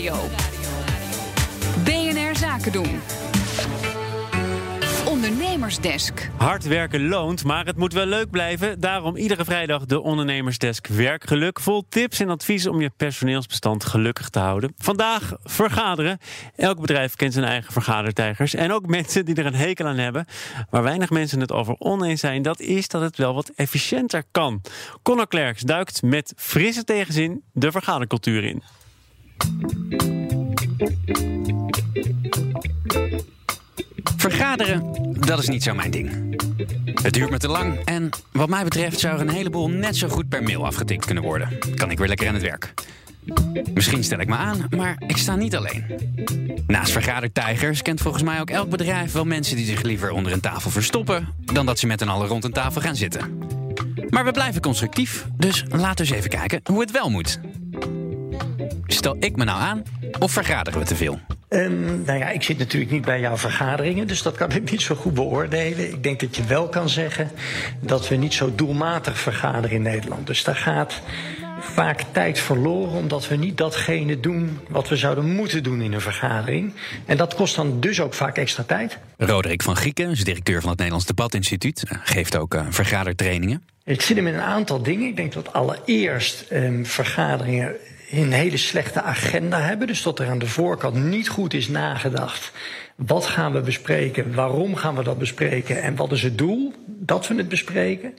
Nieuwsradio. BNR Zaken doen. Ondernemersdesk. Hard werken loont, maar het moet wel leuk blijven. Daarom iedere vrijdag de Ondernemersdesk Werkgeluk. Vol tips en adviezen om je personeelsbestand gelukkig te houden. Vandaag vergaderen. Elk bedrijf kent zijn eigen vergadertijgers. En ook mensen die er een hekel aan hebben. Waar weinig mensen het over oneens zijn, dat is dat het wel wat efficiënter kan. Conor Klerks duikt met frisse tegenzin de vergadercultuur in. Vergaderen, dat is niet zo mijn ding. Het duurt me te lang en wat mij betreft zou er een heleboel net zo goed per mail afgetikt kunnen worden. Kan ik weer lekker aan het werk. Misschien stel ik me aan, maar ik sta niet alleen. Naast vergadertijgers kent volgens mij ook elk bedrijf wel mensen die zich liever onder een tafel verstoppen dan dat ze met een allen rond een tafel gaan zitten. Maar we blijven constructief, dus laten we eens even kijken hoe het wel moet. Stel ik me nou aan of vergaderen we te veel? Um, nou ja, ik zit natuurlijk niet bij jouw vergaderingen, dus dat kan ik niet zo goed beoordelen. Ik denk dat je wel kan zeggen dat we niet zo doelmatig vergaderen in Nederland. Dus daar gaat vaak tijd verloren omdat we niet datgene doen wat we zouden moeten doen in een vergadering. En dat kost dan dus ook vaak extra tijd. Roderick van Grieken is directeur van het Nederlands Debatinstituut, geeft ook uh, vergadertrainingen. Ik zit hem in een aantal dingen. Ik denk dat allereerst um, vergaderingen een hele slechte agenda hebben. Dus dat er aan de voorkant niet goed is nagedacht. Wat gaan we bespreken? Waarom gaan we dat bespreken? En wat is het doel dat we het bespreken?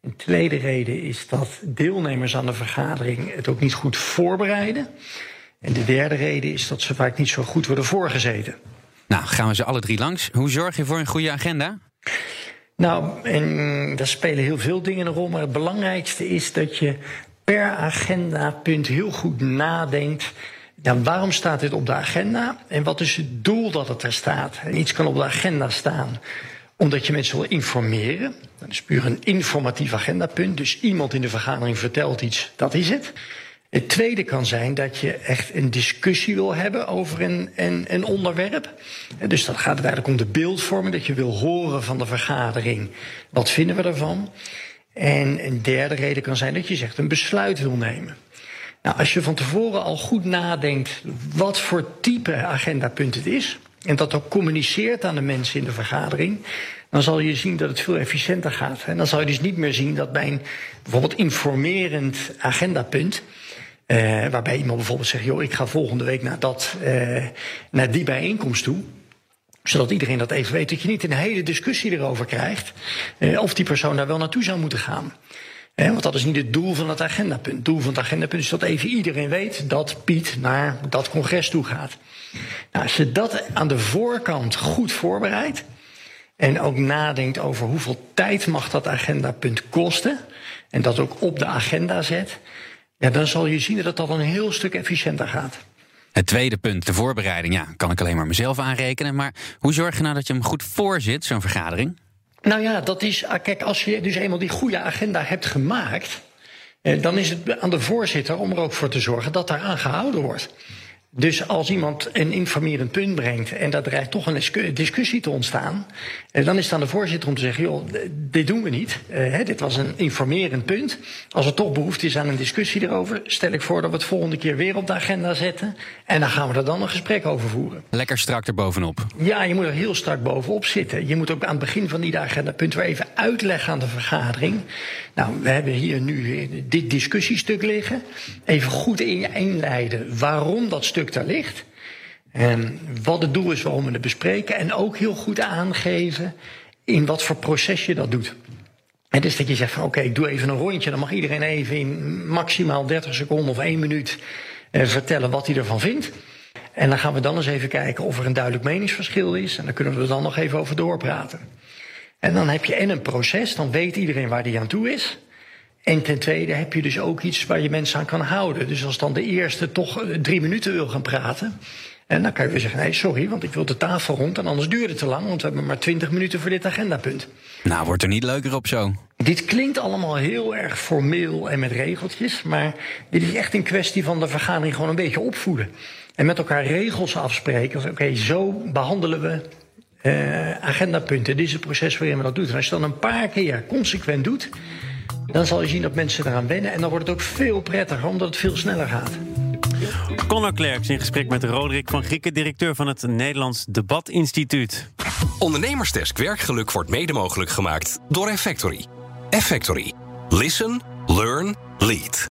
Een tweede reden is dat deelnemers aan de vergadering het ook niet goed voorbereiden. En de derde reden is dat ze vaak niet zo goed worden voorgezeten. Nou, gaan we ze alle drie langs. Hoe zorg je voor een goede agenda? Nou, en daar spelen heel veel dingen een rol. Maar het belangrijkste is dat je per agendapunt heel goed nadenkt. Ja, waarom staat dit op de agenda en wat is het doel dat het er staat? Iets kan op de agenda staan omdat je mensen wil informeren. Dat is puur een informatief agendapunt. Dus iemand in de vergadering vertelt iets, dat is het. Het tweede kan zijn dat je echt een discussie wil hebben over een, een, een onderwerp. Dus dat gaat het eigenlijk om de beeldvorming, dat je wil horen van de vergadering. Wat vinden we ervan? En een derde reden kan zijn dat je zegt een besluit wil nemen. Nou, als je van tevoren al goed nadenkt wat voor type agendapunt het is, en dat ook communiceert aan de mensen in de vergadering, dan zal je zien dat het veel efficiënter gaat. En dan zal je dus niet meer zien dat bij een bijvoorbeeld informerend agendapunt, eh, waarbij iemand bijvoorbeeld zegt: joh, ik ga volgende week naar, dat, eh, naar die bijeenkomst toe zodat iedereen dat even weet. Dat je niet een hele discussie erover krijgt. Eh, of die persoon daar wel naartoe zou moeten gaan. Eh, want dat is niet het doel van het agendapunt. Het doel van het agendapunt is dat even iedereen weet dat Piet naar dat congres toe gaat. Nou, als je dat aan de voorkant goed voorbereidt. En ook nadenkt over hoeveel tijd mag dat agendapunt kosten. En dat ook op de agenda zet. Ja, dan zal je zien dat al een heel stuk efficiënter gaat. Het tweede punt, de voorbereiding, ja, kan ik alleen maar mezelf aanrekenen. Maar hoe zorg je nou dat je hem goed voorzit, zo'n vergadering? Nou ja, dat is. Ah, kijk, als je dus eenmaal die goede agenda hebt gemaakt. Eh, dan is het aan de voorzitter om er ook voor te zorgen dat daar aan gehouden wordt. Dus als iemand een informerend punt brengt en dat dreigt toch een discussie te ontstaan, eh, dan is het aan de voorzitter om te zeggen: joh, dit doen we niet. Uh, dit was een informerend punt. Als er toch behoefte is aan een discussie erover, stel ik voor dat we het volgende keer weer op de agenda zetten. En dan gaan we er dan een gesprek over voeren. Lekker strak erbovenop. Ja, je moet er heel strak bovenop zitten. Je moet ook aan het begin van die punt weer even uitleggen aan de vergadering. Nou, we hebben hier nu dit discussiestuk liggen. Even goed inleiden waarom dat stuk daar ligt. En wat het doel is waarom we het bespreken. En ook heel goed aangeven in wat voor proces je dat doet. En dus dat je zegt van oké, ik doe even een rondje. Dan mag iedereen even in maximaal 30 seconden of 1 minuut eh, vertellen wat hij ervan vindt. En dan gaan we dan eens even kijken of er een duidelijk meningsverschil is. En dan kunnen we er dan nog even over doorpraten. En dan heb je en een proces, dan weet iedereen waar die aan toe is. En ten tweede heb je dus ook iets waar je mensen aan kan houden. Dus als dan de eerste toch eh, drie minuten wil gaan praten. En dan kan je weer zeggen: nee, sorry, want ik wil de tafel rond. En anders duurt het te lang, want we hebben maar twintig minuten voor dit agendapunt. Nou, wordt er niet leuker op zo. Dit klinkt allemaal heel erg formeel en met regeltjes. Maar dit is echt een kwestie van de vergadering gewoon een beetje opvoeden. En met elkaar regels afspreken. Oké, zo behandelen we uh, agendapunten. Dit is het proces waarin we dat doen. En als je dan een paar keer consequent doet dan zal je zien dat mensen eraan wennen. En dan wordt het ook veel prettiger, omdat het veel sneller gaat. Conor Klerks in gesprek met Roderick van Grieken, directeur van het Nederlands Debatinstituut. Ondernemersdesk Werkgeluk wordt mede mogelijk gemaakt door Effectory. Effectory. Listen, learn, lead.